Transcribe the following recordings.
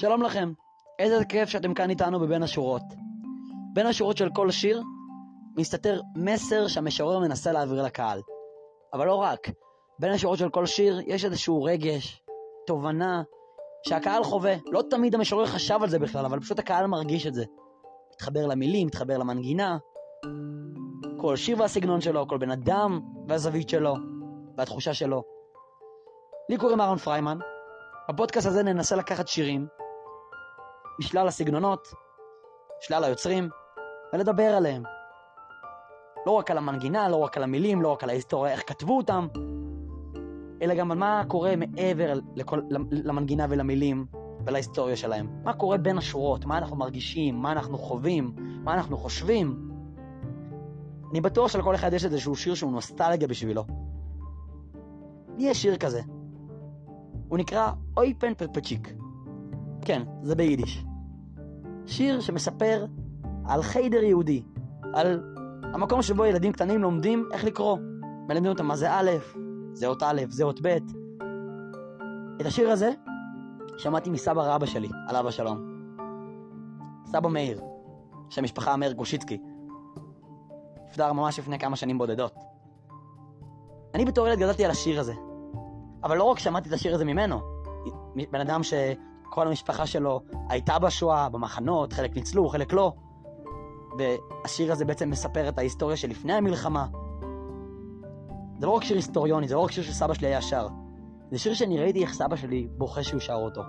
שלום לכם, איזה כיף שאתם כאן איתנו בבין השורות. בין השורות של כל שיר מסתתר מסר שהמשורר מנסה להעביר לקהל. אבל לא רק, בין השורות של כל שיר יש איזשהו רגש, תובנה, שהקהל חווה. לא תמיד המשורר חשב על זה בכלל, אבל פשוט הקהל מרגיש את זה. מתחבר למילים, מתחבר למנגינה. כל שיר והסגנון שלו, כל בן אדם והזווית שלו, והתחושה שלו. לי קוראים אהרון פריימן. בפודקאסט הזה ננסה לקחת שירים משלל הסגנונות, שלל היוצרים, ולדבר עליהם. לא רק על המנגינה, לא רק על המילים, לא רק על ההיסטוריה, איך כתבו אותם, אלא גם על מה קורה מעבר לכל, למנגינה ולמילים ולהיסטוריה שלהם. מה קורה בין השורות, מה אנחנו מרגישים, מה אנחנו חווים, מה אנחנו חושבים. אני בטוח שלכל אחד יש איזשהו שיר שהוא נוסטלגיה בשבילו. לי יש שיר כזה. הוא נקרא אוי פן פרפצ'יק. כן, זה ביידיש. שיר שמספר על חיידר יהודי, על המקום שבו ילדים קטנים לומדים איך לקרוא. מלמדים אותם מה זה א', זה אות א', זה אות ב'. את השיר הזה שמעתי מסבא רבא שלי, עליו השלום. סבא מאיר, שם משפחה מאיר גושיצקי. נפטר ממש לפני כמה שנים בודדות. אני בתור ילד גדלתי על השיר הזה, אבל לא רק שמעתי את השיר הזה ממנו, בן אדם שכל המשפחה שלו הייתה בשואה, במחנות, חלק ניצלו, חלק לא. והשיר הזה בעצם מספר את ההיסטוריה שלפני המלחמה. זה לא רק שיר היסטוריוני, זה לא רק שיר שסבא שלי היה שר. זה שיר שאני ראיתי איך סבא שלי בוכה שהוא שר אותו.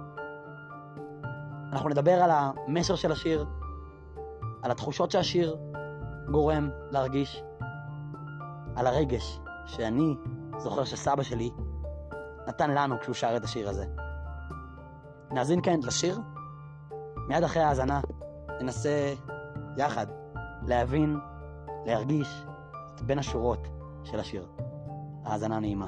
אנחנו נדבר על המסר של השיר, על התחושות שהשיר גורם להרגיש, על הרגש שאני זוכר שסבא שלי נתן לנו כשהוא שר את השיר הזה. נאזין כעת לשיר, מיד אחרי ההאזנה ננסה יחד להבין, להרגיש את בין השורות של השיר. האזנה נעימה.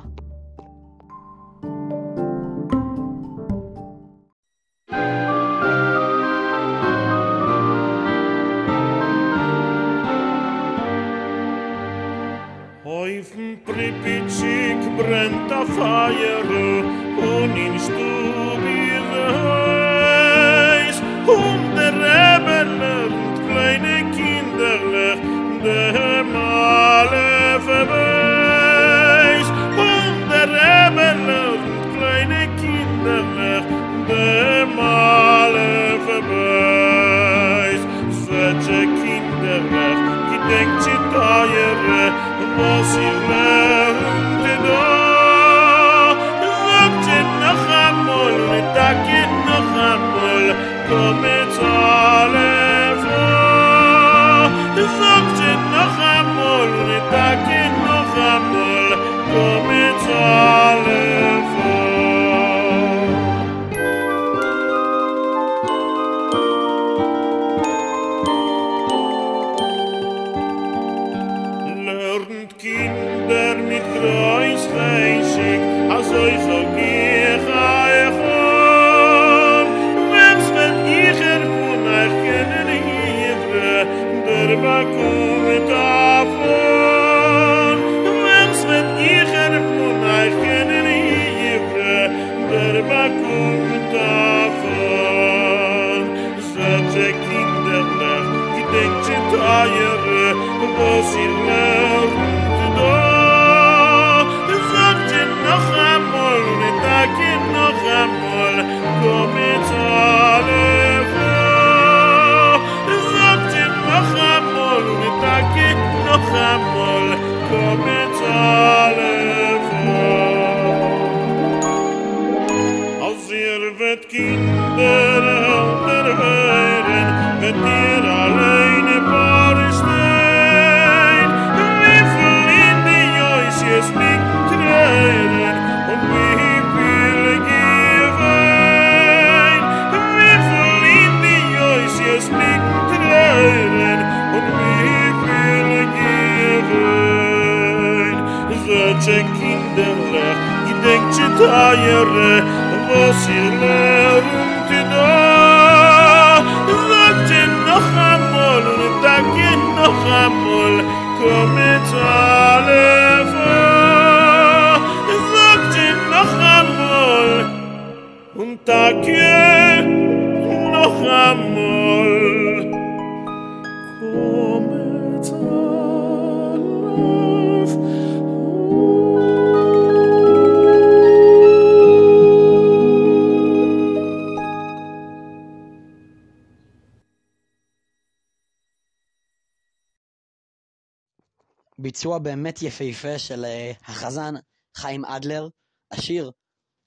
ביצוע באמת יפהפה של אה, החזן חיים אדלר. השיר,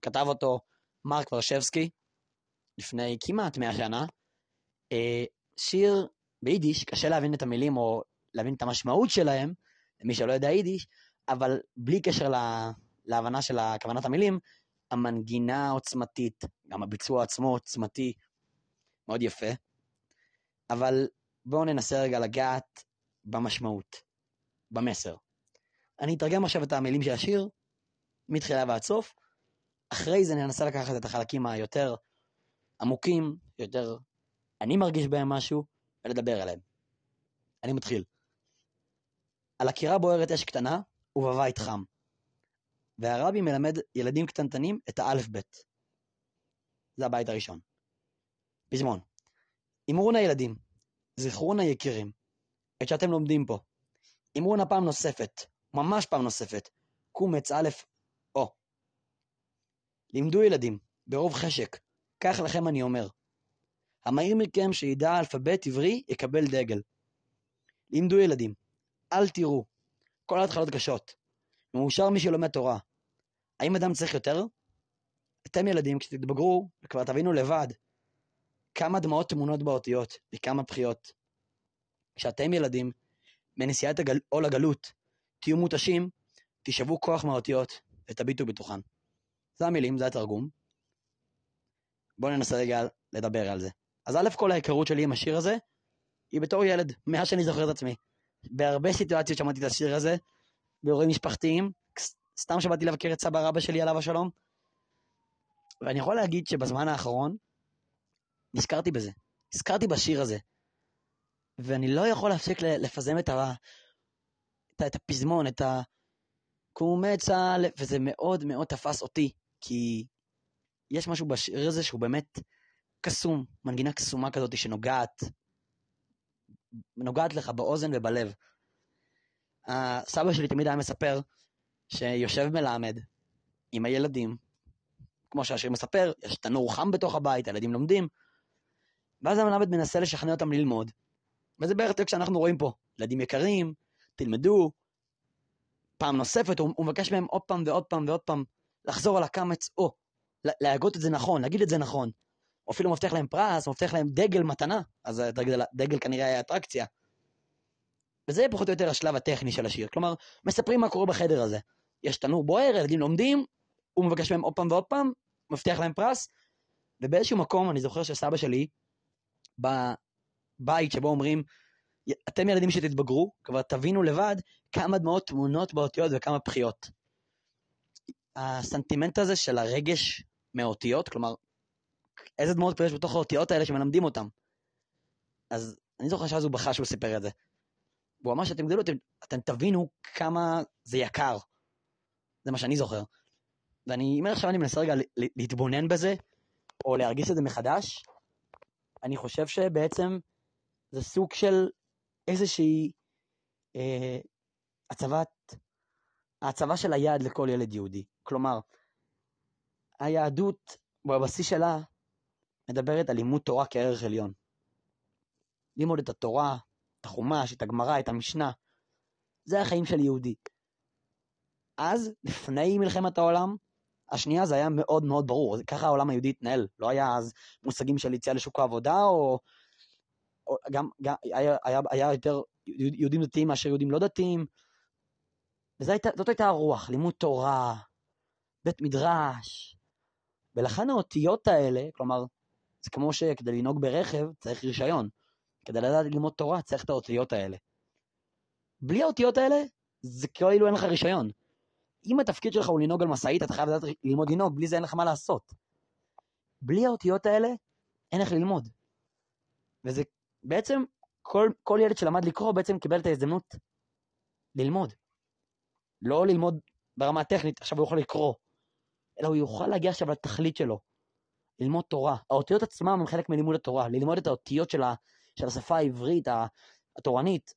כתב אותו מרק ורשבסקי לפני כמעט 100 שנה. אה, שיר ביידיש, קשה להבין את המילים או להבין את המשמעות שלהם, למי שלא יודע יידיש, אבל בלי קשר לה, להבנה של כוונת המילים, המנגינה עוצמתית, גם הביצוע עצמו עוצמתי, מאוד יפה. אבל בואו ננסה רגע לגעת במשמעות. במסר. אני אתרגם עכשיו את המילים של השיר, מתחילה ועד סוף. אחרי זה ננסה לקחת את החלקים היותר עמוקים, יותר אני מרגיש בהם משהו, ולדבר עליהם. אני מתחיל. על הקירה בוערת אש קטנה, ובבית חם. והרבי מלמד ילדים קטנטנים את האלף-בית. זה הבית הראשון. פזמון. אמרו נא ילדים, זכרו נא יקירים, את שאתם לומדים פה. אמרו נא פעם נוספת, ממש פעם נוספת, קומץ א', או. לימדו ילדים, ברוב חשק, כך לכם אני אומר. המהיר מכם שידע אלפבית עברי יקבל דגל. לימדו ילדים, אל תראו, כל ההתחלות קשות. מאושר מי שלומד תורה. האם אדם צריך יותר? אתם ילדים, כשתתבגרו, וכבר תבינו לבד כמה דמעות טמונות באותיות וכמה בכיות. כשאתם ילדים, מנשיאת הגל... עול הגלות, תהיו מותשים, תשאבו כוח מהאותיות ותביטו בתוכן. זה המילים, זה התרגום. בואו ננסה רגע לדבר על זה. אז א' כל ההיכרות שלי עם השיר הזה, היא בתור ילד, מאז שאני זוכר את עצמי. בהרבה סיטואציות שמעתי את השיר הזה, באירועים משפחתיים, סתם שבאתי לבקר את סבא רבא שלי עליו השלום. ואני יכול להגיד שבזמן האחרון, נזכרתי בזה. נזכרתי בשיר הזה. ואני לא יכול להפסיק לפזם את, ה... את, את הפזמון, את הקומצה, וזה מאוד מאוד תפס אותי, כי יש משהו בשיר הזה שהוא באמת קסום, מנגינה קסומה כזאת שנוגעת, נוגעת לך באוזן ובלב. הסבא שלי תמיד היה מספר שיושב מלמד עם הילדים, כמו שהשיר מספר, יש תנור חם בתוך הבית, הילדים לומדים, ואז המלמד מנסה לשכנע אותם ללמוד, וזה בערך טקסט שאנחנו רואים פה. ילדים יקרים, תלמדו. פעם נוספת, הוא, הוא מבקש מהם עוד פעם ועוד פעם ועוד פעם לחזור על הקמץ, או להגות את זה נכון, להגיד את זה נכון. או אפילו מבטיח להם פרס, מבטיח להם דגל מתנה, אז דגל, דגל כנראה היה אטרקציה. וזה פחות או יותר השלב הטכני של השיר. כלומר, מספרים מה קורה בחדר הזה. יש תנור בוער, ילדים לומדים, הוא מבקש מהם עוד פעם ועוד פעם, מבטיח להם פרס, ובאיזשהו מקום, אני זוכר שסבא שלי, בית שבו אומרים, אתם ילדים שתתבגרו, כבר תבינו לבד כמה דמעות תמונות באותיות וכמה בכיות. הסנטימנט הזה של הרגש מהאותיות, כלומר, איזה דמעות יש בתוך האותיות האלה שמלמדים אותם. אז אני זוכר שאז הוא בכה שהוא סיפר את זה. הוא אמר שאתם גדלו, אתם, אתם תבינו כמה זה יקר. זה מה שאני זוכר. ואני, אם עכשיו אני מנסה רגע להתבונן בזה, או להרגיש את זה מחדש, אני חושב שבעצם זה סוג של איזושהי אה, הצבת, ההצבה של היעד לכל ילד יהודי. כלומר, היהדות בבסיס שלה מדברת על לימוד תורה כערך עליון. ללמוד את התורה, את החומש, את הגמרא, את המשנה. זה החיים של יהודי. אז, לפני מלחמת העולם, השנייה זה היה מאוד מאוד ברור, ככה העולם היהודי התנהל, לא היה אז מושגים של יציאה לשוק העבודה, או גם, גם היה, היה, היה יותר יהודים דתיים מאשר יהודים לא דתיים. וזאת הייתה הרוח, לימוד תורה, בית מדרש. ולכן האותיות האלה, כלומר, זה כמו שכדי לנהוג ברכב צריך רישיון. כדי לדעת ללמוד תורה צריך את האותיות האלה. בלי האותיות האלה, זה כאילו אין לך רישיון. אם התפקיד שלך הוא לנהוג על משאית, אתה חייב לדעת ללמוד לנהוג, בלי זה אין לך מה לעשות. בלי האותיות האלה, אין איך ללמוד. וזה בעצם כל, כל ילד שלמד לקרוא בעצם קיבל את ההזדמנות ללמוד. לא ללמוד ברמה הטכנית, עכשיו הוא יכול לקרוא, אלא הוא יוכל להגיע עכשיו לתכלית שלו. ללמוד תורה. האותיות עצמם הם חלק מלימוד התורה. ללמוד את האותיות של, של השפה העברית, התורנית.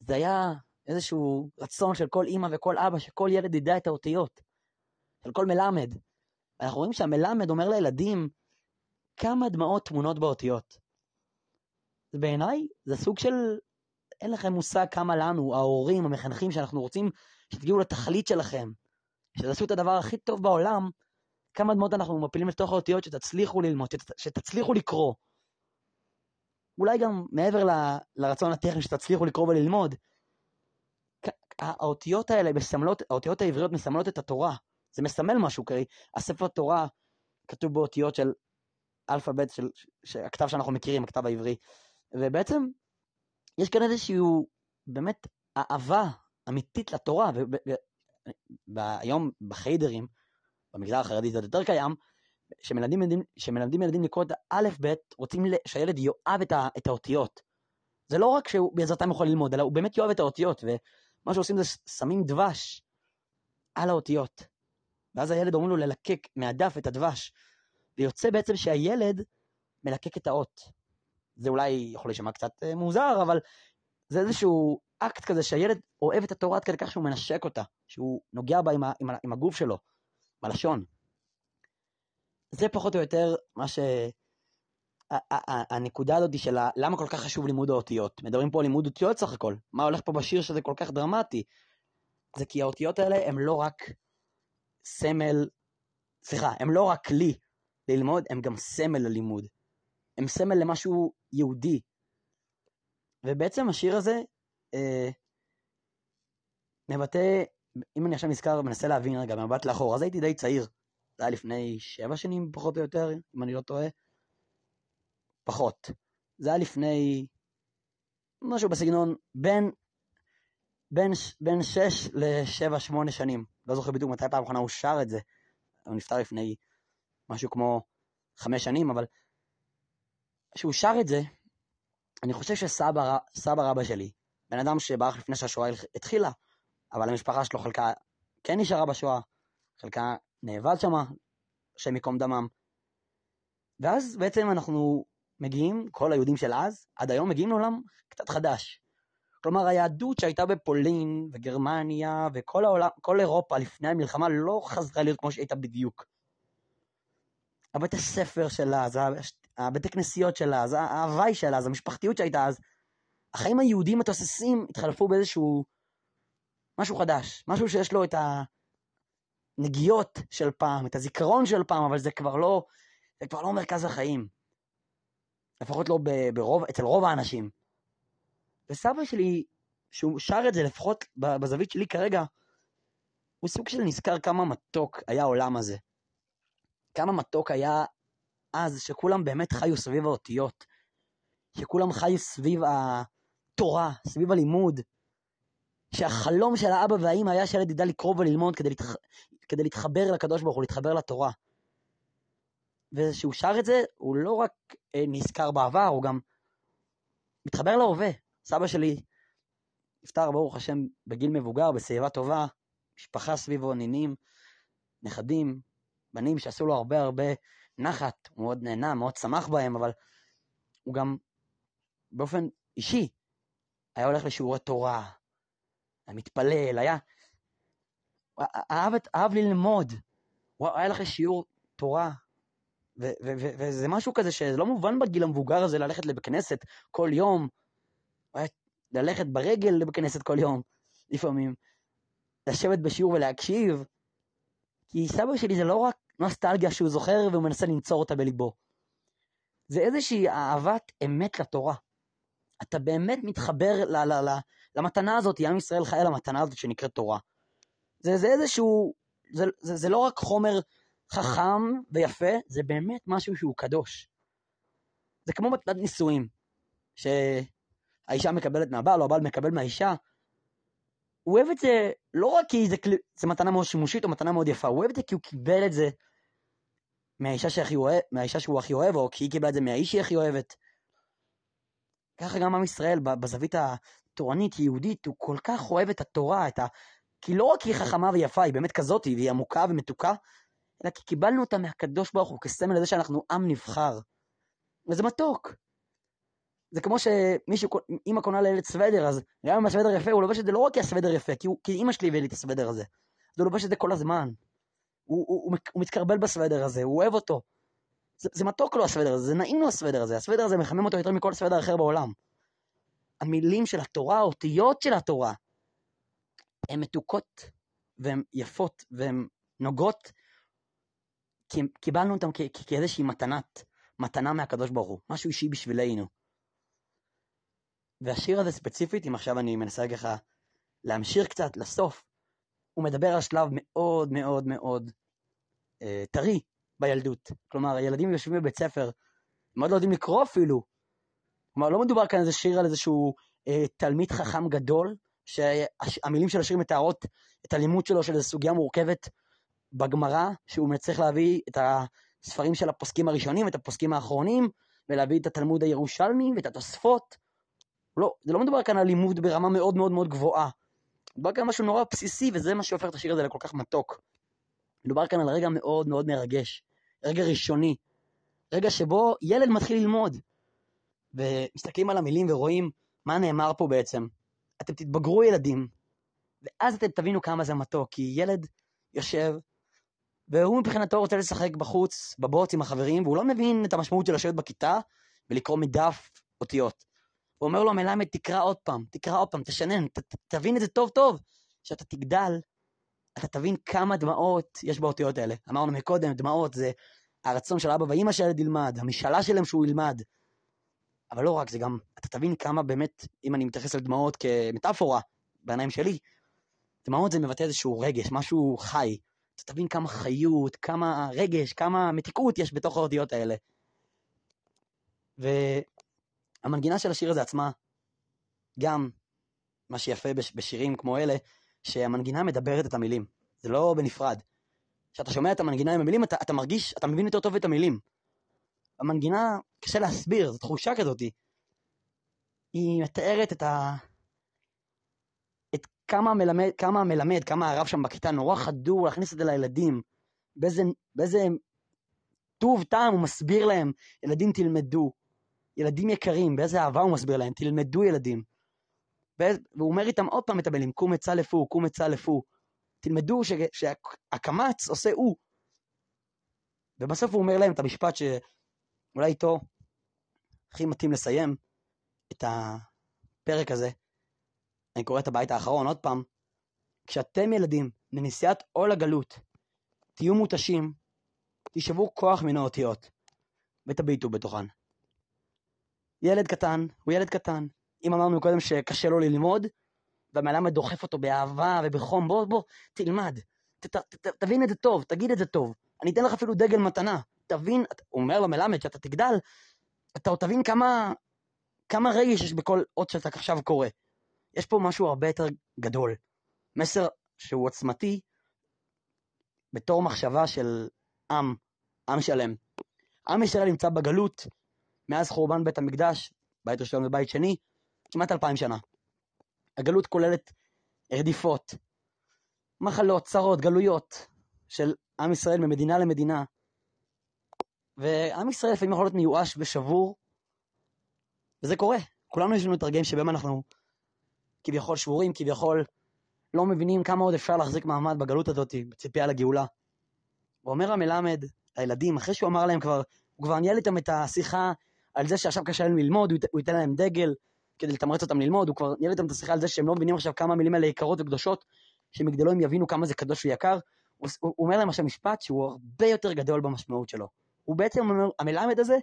זה היה איזשהו רצון של כל אימא וכל אבא, שכל ילד ידע את האותיות. של כל מלמד. אנחנו רואים שהמלמד אומר לילדים, כמה דמעות טמונות באותיות. בעיניי זה סוג של, אין לכם מושג כמה לנו, ההורים, המחנכים, שאנחנו רוצים שתגיעו לתכלית שלכם, שתעשו את הדבר הכי טוב בעולם, כמה דמעות אנחנו מפילים לתוך האותיות שתצליחו ללמוד, שת, שתצליחו לקרוא. אולי גם מעבר ל, לרצון הטכני שתצליחו לקרוא וללמוד, האותיות האלה מסמלות, האותיות העבריות מסמלות את התורה. זה מסמל משהו, כי הספר תורה כתוב באותיות של אלפאבית, של, של הכתב שאנחנו מכירים, הכתב העברי. ובעצם יש כאן איזשהו באמת אהבה אמיתית לתורה, והיום בחיידרים, במגזר החרדי זה יותר קיים, שמלמדים ילדים, שמלמדים ילדים לקרוא את האלף-בית, רוצים שהילד יאהב את, את האותיות. זה לא רק שהוא בעזרתם יכול ללמוד, אלא הוא באמת יאהב את האותיות, ומה שעושים זה שמים דבש על האותיות. ואז הילד אומרים לו ללקק מהדף את הדבש, ויוצא בעצם שהילד מלקק את האות. זה אולי יכול להישמע קצת אה, מוזר, אבל זה איזשהו אקט כזה שהילד אוהב את התורה עד כדי כך שהוא מנשק אותה, שהוא נוגע בה עם, ה, עם, ה, עם הגוף שלו, בלשון. זה פחות או יותר מה ש... הנקודה הזאת של למה כל כך חשוב לימוד האותיות. מדברים פה על לימוד אותיות סך הכל. מה הולך פה בשיר שזה כל כך דרמטי? זה כי האותיות האלה הם לא רק סמל, סליחה, הם לא רק כלי ללמוד, הם גם סמל ללימוד. הם סמל למשהו יהודי. ובעצם השיר הזה אה, מבטא, אם אני עכשיו נזכר, מנסה להבין רגע, מבט לאחור, אז הייתי די צעיר. זה היה לפני שבע שנים פחות או יותר, אם אני לא טועה. פחות. זה היה לפני משהו בסגנון בין, בין, בין שש לשבע, שמונה שנים. לא זוכר בדיוק מתי פעם אחרונה הוא שר את זה. הוא נפטר לפני משהו כמו חמש שנים, אבל כשהוא שר את זה, אני חושב שסבא רבא שלי, בן אדם שברח לפני שהשואה התחילה, אבל המשפחה שלו חלקה כן נשארה בשואה, חלקה נאבד שמה, השם ייקום דמם. ואז בעצם אנחנו מגיעים, כל היהודים של אז, עד היום מגיעים לעולם קצת חדש. כלומר, היהדות שהייתה בפולין וגרמניה וכל העולם, כל אירופה לפני המלחמה לא חזרה להיות כמו שהייתה בדיוק. הבית הספר שלה, הבתי כנסיות שלה, אז ההוואי שלה, אז המשפחתיות שהייתה אז, החיים היהודיים התוססים התחלפו באיזשהו משהו חדש, משהו שיש לו את הנגיעות של פעם, את הזיכרון של פעם, אבל זה כבר לא, זה כבר לא מרכז החיים. לפחות לא ברוב, אצל רוב האנשים. וסבא שלי, שהוא שר את זה, לפחות בזווית שלי כרגע, הוא סוג של נזכר כמה מתוק היה העולם הזה. כמה מתוק היה אז, שכולם באמת חיו סביב האותיות. שכולם חיו סביב התורה, סביב הלימוד. שהחלום של האבא והאימא היה שהילד ידע לקרוא וללמוד כדי, להתח... כדי להתחבר לקדוש ברוך הוא, להתחבר לתורה. וכשהוא שר את זה, הוא לא רק אה, נזכר בעבר, הוא גם מתחבר להווה. סבא שלי נפטר, ברוך השם, בגיל מבוגר, בשיבה טובה, משפחה סביבו, נינים, נכדים, בנים שעשו לו הרבה הרבה נחת, הוא מאוד נהנה, מאוד שמח בהם, אבל הוא גם באופן אישי היה הולך לשיעורי תורה, היה מתפלל, היה... אהב, אהב ללמוד, הוא היה הולך לשיעור תורה, וזה משהו כזה שזה לא מובן בגיל המבוגר הזה ללכת לבית כנסת כל יום, ללכת ברגל לבית כנסת כל יום, לפעמים, לשבת בשיעור ולהקשיב, כי סבא שלי זה לא רק נוסטלגיה שהוא זוכר והוא מנסה לנצור אותה בליבו. זה איזושהי אהבת אמת לתורה. אתה באמת מתחבר ל- ל- ל- למתנה הזאת, עם ישראל חי על המתנה הזאת שנקראת תורה. זה, זה איזשהו, זה, זה, זה לא רק חומר חכם ויפה, זה באמת משהו שהוא קדוש. זה כמו מתנת נישואים, שהאישה מקבלת מהבעל או הבעל מקבל מהאישה. הוא אוהב את זה לא רק כי זה, זה מתנה מאוד שימושית או מתנה מאוד יפה, הוא אוהב את זה כי הוא קיבל את זה מהאישה, שהכי אוהב, מהאישה שהוא הכי אוהב, או כי היא קיבלה את זה מהאיש שהיא הכי אוהבת. ככה גם עם ישראל, בזווית התורנית, יהודית, הוא כל כך אוהב את התורה, את ה... כי לא רק היא חכמה ויפה, היא באמת כזאת, והיא עמוקה ומתוקה, אלא כי קיבלנו אותה מהקדוש ברוך הוא כסמל לזה שאנחנו עם נבחר. וזה מתוק. זה כמו שמישהו, אמא קונה לילד סוודר, אז גם אם הסוודר יפה, הוא לובש את זה לא רק כי הסוודר יפה, כי, הוא, כי אמא שלי הביאה לי את הסוודר הזה. אז הוא לובש את זה כל הזמן. הוא, הוא, הוא, הוא מתקרבל בסוודר הזה, הוא אוהב אותו. זה, זה מתוק לו הסוודר הזה, זה נעים לו הסוודר הזה, הסוודר הזה מחמם אותו יותר מכל סוודר אחר בעולם. המילים של התורה, האותיות של התורה, הן מתוקות, והן יפות, והן נוגעות, כי קיבלנו אותן כאיזושהי מתנת, מתנה מהקדוש ברוך הוא, משהו אישי בשבילנו. והשיר הזה ספציפית, אם עכשיו אני מנסה ככה להמשיך קצת לסוף, הוא מדבר על שלב מאוד מאוד מאוד אה, טרי בילדות. כלומר, הילדים יושבים בבית ספר, הם עוד לא יודעים לקרוא אפילו. כלומר, לא מדובר כאן איזה שיר על איזשהו אה, תלמיד חכם גדול, שהמילים של השיר מתארות את הלימוד שלו של איזו סוגיה מורכבת בגמרא, שהוא צריך להביא את הספרים של הפוסקים הראשונים, את הפוסקים האחרונים, ולהביא את התלמוד הירושלמי ואת התוספות. לא, זה לא מדובר כאן על לימוד ברמה מאוד מאוד מאוד גבוהה. מדובר כאן על משהו נורא בסיסי, וזה מה שהופך את השיר הזה לכל כך מתוק. מדובר כאן על רגע מאוד מאוד מרגש, רגע ראשוני, רגע שבו ילד מתחיל ללמוד, ומסתכלים על המילים ורואים מה נאמר פה בעצם. אתם תתבגרו ילדים, ואז אתם תבינו כמה זה מתוק, כי ילד יושב, והוא מבחינתו רוצה לשחק בחוץ, בבוץ עם החברים, והוא לא מבין את המשמעות של לשבת בכיתה ולקרוא מדף אותיות. הוא אומר לו, מלמד, תקרא עוד פעם, תקרא עוד פעם, תשנן, ת, ת, תבין את זה טוב טוב. כשאתה תגדל, אתה תבין כמה דמעות יש באותיות האלה. אמרנו מקודם, דמעות זה הרצון של אבא ואימא שהילד ילמד, המשאלה שלהם שהוא ילמד. אבל לא רק, זה גם, אתה תבין כמה באמת, אם אני מתייחס לדמעות כמטאפורה, בעיניים שלי, דמעות זה מבטא איזשהו רגש, משהו חי. אתה תבין כמה חיות, כמה רגש, כמה מתיקות יש בתוך האותיות האלה. והמנגינה של השיר הזה עצמה, גם מה שיפה בשירים כמו אלה, שהמנגינה מדברת את המילים, זה לא בנפרד. כשאתה שומע את המנגינה עם המילים, אתה, אתה מרגיש, אתה מבין יותר טוב את המילים. המנגינה, קשה להסביר, זו תחושה כזאת. היא מתארת את ה... את כמה מלמד, כמה מלמד, כמה הרב שם בכיתה נורא חדור להכניס את זה לילדים. באיזה, באיזה טוב טעם הוא מסביר להם, ילדים תלמדו. ילדים יקרים, באיזה אהבה הוא מסביר להם, תלמדו ילדים. והוא אומר איתם עוד פעם את המילים, קום עצה לפו, קום עצה לפו. תלמדו ש... שהקמץ עושה הוא. ובסוף הוא אומר להם את המשפט שאולי איתו הכי מתאים לסיים את הפרק הזה. אני קורא את הבית האחרון עוד פעם. כשאתם ילדים לנסיעת עול הגלות, תהיו מותשים, תשאבו כוח מן האותיות ותביטו בתוכן. ילד קטן הוא ילד קטן, אם אמרנו קודם שקשה לו ללמוד, והמלמד דוחף אותו באהבה ובחום, בוא, בוא, תלמד, ת, ת, ת, תבין את זה טוב, תגיד את זה טוב, אני אתן לך אפילו דגל מתנה, תבין, הוא אומר למלמד שאתה תגדל, אתה עוד תבין כמה, כמה רגש יש בכל אות שאתה עכשיו קורא. יש פה משהו הרבה יותר גדול. מסר שהוא עוצמתי בתור מחשבה של עם, עם שלם. עם ישראל נמצא בגלות מאז חורבן בית המקדש, בית ראשון ובית שני, כמעט אלפיים שנה. הגלות כוללת רדיפות, מחלות, צרות, גלויות של עם ישראל ממדינה למדינה. ועם ישראל לפעמים יכול להיות מיואש ושבור, וזה קורה. כולנו יש לנו את הרגעים שבהם אנחנו כביכול שבורים, כביכול לא מבינים כמה עוד אפשר להחזיק מעמד בגלות הזאת, בציפייה לגאולה. ואומר המלמד לילדים, אחרי שהוא אמר להם כבר, הוא כבר ניהל איתם את השיחה על זה שעכשיו קשה להם ללמוד, הוא ייתן להם דגל, כדי לתמרץ אותם ללמוד, הוא כבר ניהל איתם את השיחה על זה שהם לא מבינים עכשיו כמה המילים האלה יקרות וקדושות, שהם יגדלו הם יבינו כמה זה קדוש ויקר. הוא, הוא, אומר להם עכשיו משפט שהוא הרבה יותר גדול במשמעות שלו. הוא בעצם אומר, המלמד הזה,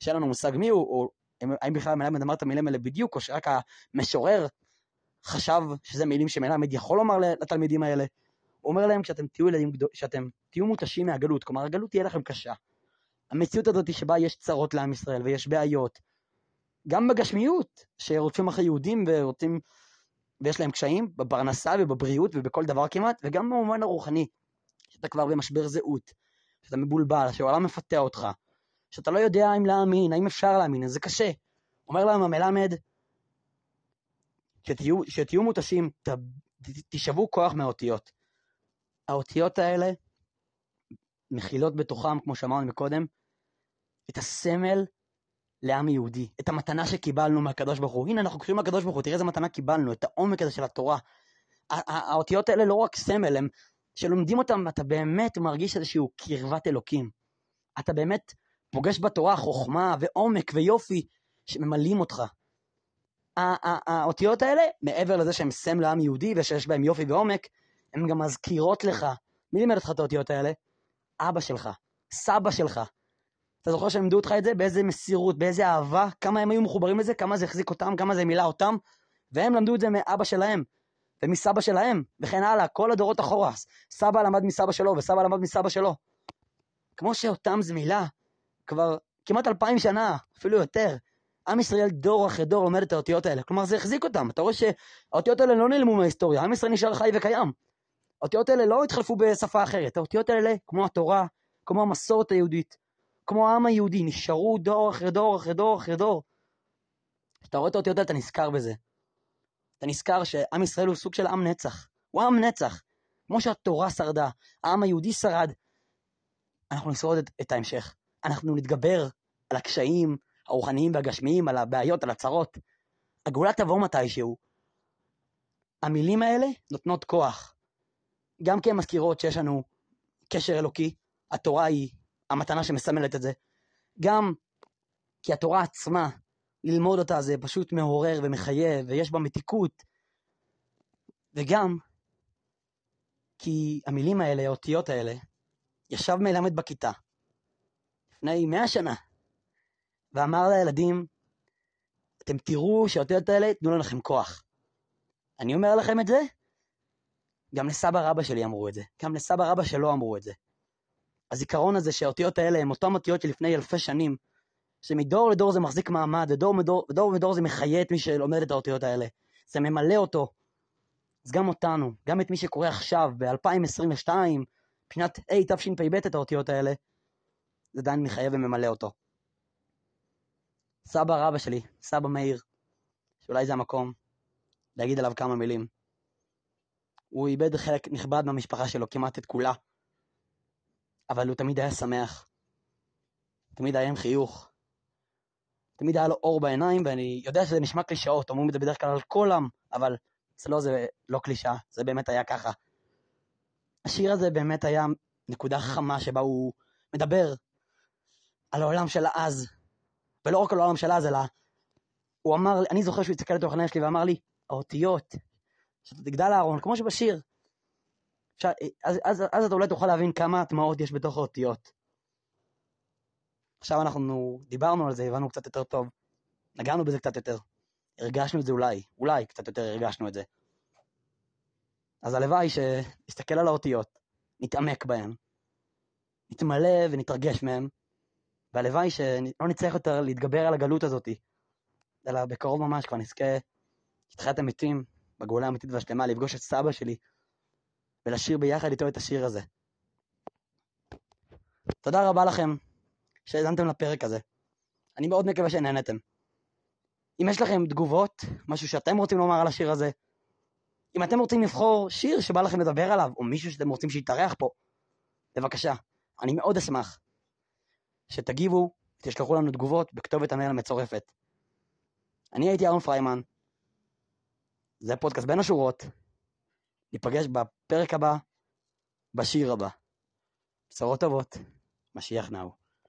שאין לנו מושג מי הוא, או האם בכלל המלמד אמר את המילים האלה בדיוק, או שרק המשורר חשב שזה מילים שמלמד יכול לומר לתלמידים האלה. הוא אומר להם, כשאתם תהיו ילדים גדולים, כשאתם תהיו מותשים מהגלות, כלומר הגלות תהיה לכם קשה. המציאות הזאת שבה יש צרות לעם ישראל ויש בעיות, גם בגשמיות, שרודפים אחרי יהודים ורוצים, ויש להם קשיים בפרנסה ובבריאות ובכל דבר כמעט, וגם במובן הרוחני, שאתה כבר במשבר זהות, שאתה מבולבל, שהעולם מפתה אותך, שאתה לא יודע אם להאמין, האם אפשר להאמין, אז זה קשה. אומר להם המלמד, שתהיו, שתהיו מותשים, תשאבו כוח מהאותיות. האותיות האלה מכילות בתוכם, כמו שאמרנו מקודם, את הסמל לעם יהודי, את המתנה שקיבלנו מהקדוש ברוך הוא. הנה, אנחנו קוראים לקדוש ברוך הוא, תראה איזה מתנה קיבלנו, את העומק הזה של התורה. האותיות האלה לא רק סמל, הם, כשלומדים אותם, אתה באמת מרגיש איזושהי קרבת אלוקים. אתה באמת פוגש בתורה חוכמה ועומק ויופי שממלאים אותך. האותיות האלה, מעבר לזה שהן סמל לעם יהודי ושיש בהן יופי ועומק, הן גם מזכירות לך, מי לימד אותך את האותיות האלה? אבא שלך, סבא שלך. אתה זוכר שהם לימדו אותך את זה? באיזה מסירות, באיזה אהבה, כמה הם היו מחוברים לזה, כמה זה החזיק אותם, כמה זה מילא אותם, והם למדו את זה מאבא שלהם, ומסבא שלהם, וכן הלאה, כל הדורות אחורה. סבא למד מסבא שלו, וסבא למד מסבא שלו. כמו שאותם זה מילא, כבר כמעט אלפיים שנה, אפילו יותר. עם ישראל דור אחרי דור לומד את האותיות האלה. כלומר, זה החזיק אותם. אתה רואה שהאותיות האלה לא נעלמו מההיסטוריה, עם ישראל נשאר חי וקיים. האותיות האלה לא התחלפו בשפה אחרת. האותיות האלה, כמו התורה, כמו המסורת היהודית, כמו העם היהודי, נשארו דור אחרי דור אחרי דור אחרי דור. כשאתה רואה את האותיות האלה, אתה נזכר בזה. אתה נזכר שעם ישראל הוא סוג של עם נצח. הוא עם נצח. כמו שהתורה שרדה, העם היהודי שרד, אנחנו נשרוד את, את ההמשך. אנחנו נתגבר על הקשיים הרוחניים והגשמיים, על הבעיות, על הצרות. הגאולה תבוא מתישהו. המילים האלה נותנות כוח. גם כי הן מזכירות שיש לנו קשר אלוקי, התורה היא המתנה שמסמלת את זה. גם כי התורה עצמה, ללמוד אותה זה פשוט מעורר ומחייב, ויש בה מתיקות. וגם כי המילים האלה, האותיות האלה, ישב מלמד בכיתה לפני מאה שנה, ואמר לילדים, אתם תראו שהאותיות האלה ייתנו לכם כוח. אני אומר לכם את זה, גם לסבא רבא שלי אמרו את זה, גם לסבא רבא שלו אמרו את זה. הזיכרון הזה שהאותיות האלה הן אותן אותיות שלפני אלפי שנים, שמדור לדור זה מחזיק מעמד, ודור מדור, ודור מדור זה מחיה את מי שלומד את האותיות האלה. זה ממלא אותו. אז גם אותנו, גם את מי שקורא עכשיו, ב-2022, מבחינת תשפ"ב את האותיות האלה, זה עדיין מחייב וממלא אותו. סבא רבא שלי, סבא מאיר, שאולי זה המקום להגיד עליו כמה מילים. הוא איבד חלק נכבד מהמשפחה שלו, כמעט את כולה. אבל הוא תמיד היה שמח. תמיד היה עם חיוך. תמיד היה לו אור בעיניים, ואני יודע שזה נשמע קלישאות, אומרים את זה בדרך כלל על כל עם, אבל אצלו זה לא קלישאה, זה באמת היה ככה. השיר הזה באמת היה נקודה חמה שבה הוא מדבר על העולם של אז, ולא רק על העולם של אז, אלא הוא אמר, אני זוכר שהוא הסתכל לתוך העיניים שלי ואמר לי, האותיות, שאתה תגדל אהרון, כמו שבשיר. אז, אז, אז אתה אולי תוכל להבין כמה הטמעות יש בתוך האותיות. עכשיו אנחנו דיברנו על זה, הבנו קצת יותר טוב, נגענו בזה קצת יותר, הרגשנו את זה אולי, אולי קצת יותר הרגשנו את זה. אז הלוואי שנסתכל על האותיות, נתעמק בהן, נתמלא ונתרגש מהן, והלוואי שלא נצטרך יותר להתגבר על הגלות הזאת, אלא בקרוב ממש כבר נזכה לתחיית המתים, בגאולה האמיתית והשלמה, לפגוש את סבא שלי ולשיר ביחד איתו את השיר הזה. תודה רבה לכם שהאזנתם לפרק הזה. אני מאוד מקווה שנהנתם. אם יש לכם תגובות, משהו שאתם רוצים לומר על השיר הזה, אם אתם רוצים לבחור שיר שבא לכם לדבר עליו, או מישהו שאתם רוצים שיתארח פה, בבקשה, אני מאוד אשמח שתגיבו, תשלחו לנו תגובות בכתובת המייל המצורפת. אני הייתי אהרון פריימן, זה פודקאסט בין השורות, ניפגש בפרק הבא, בשיר הבא. בשורות טובות, משיח נאו.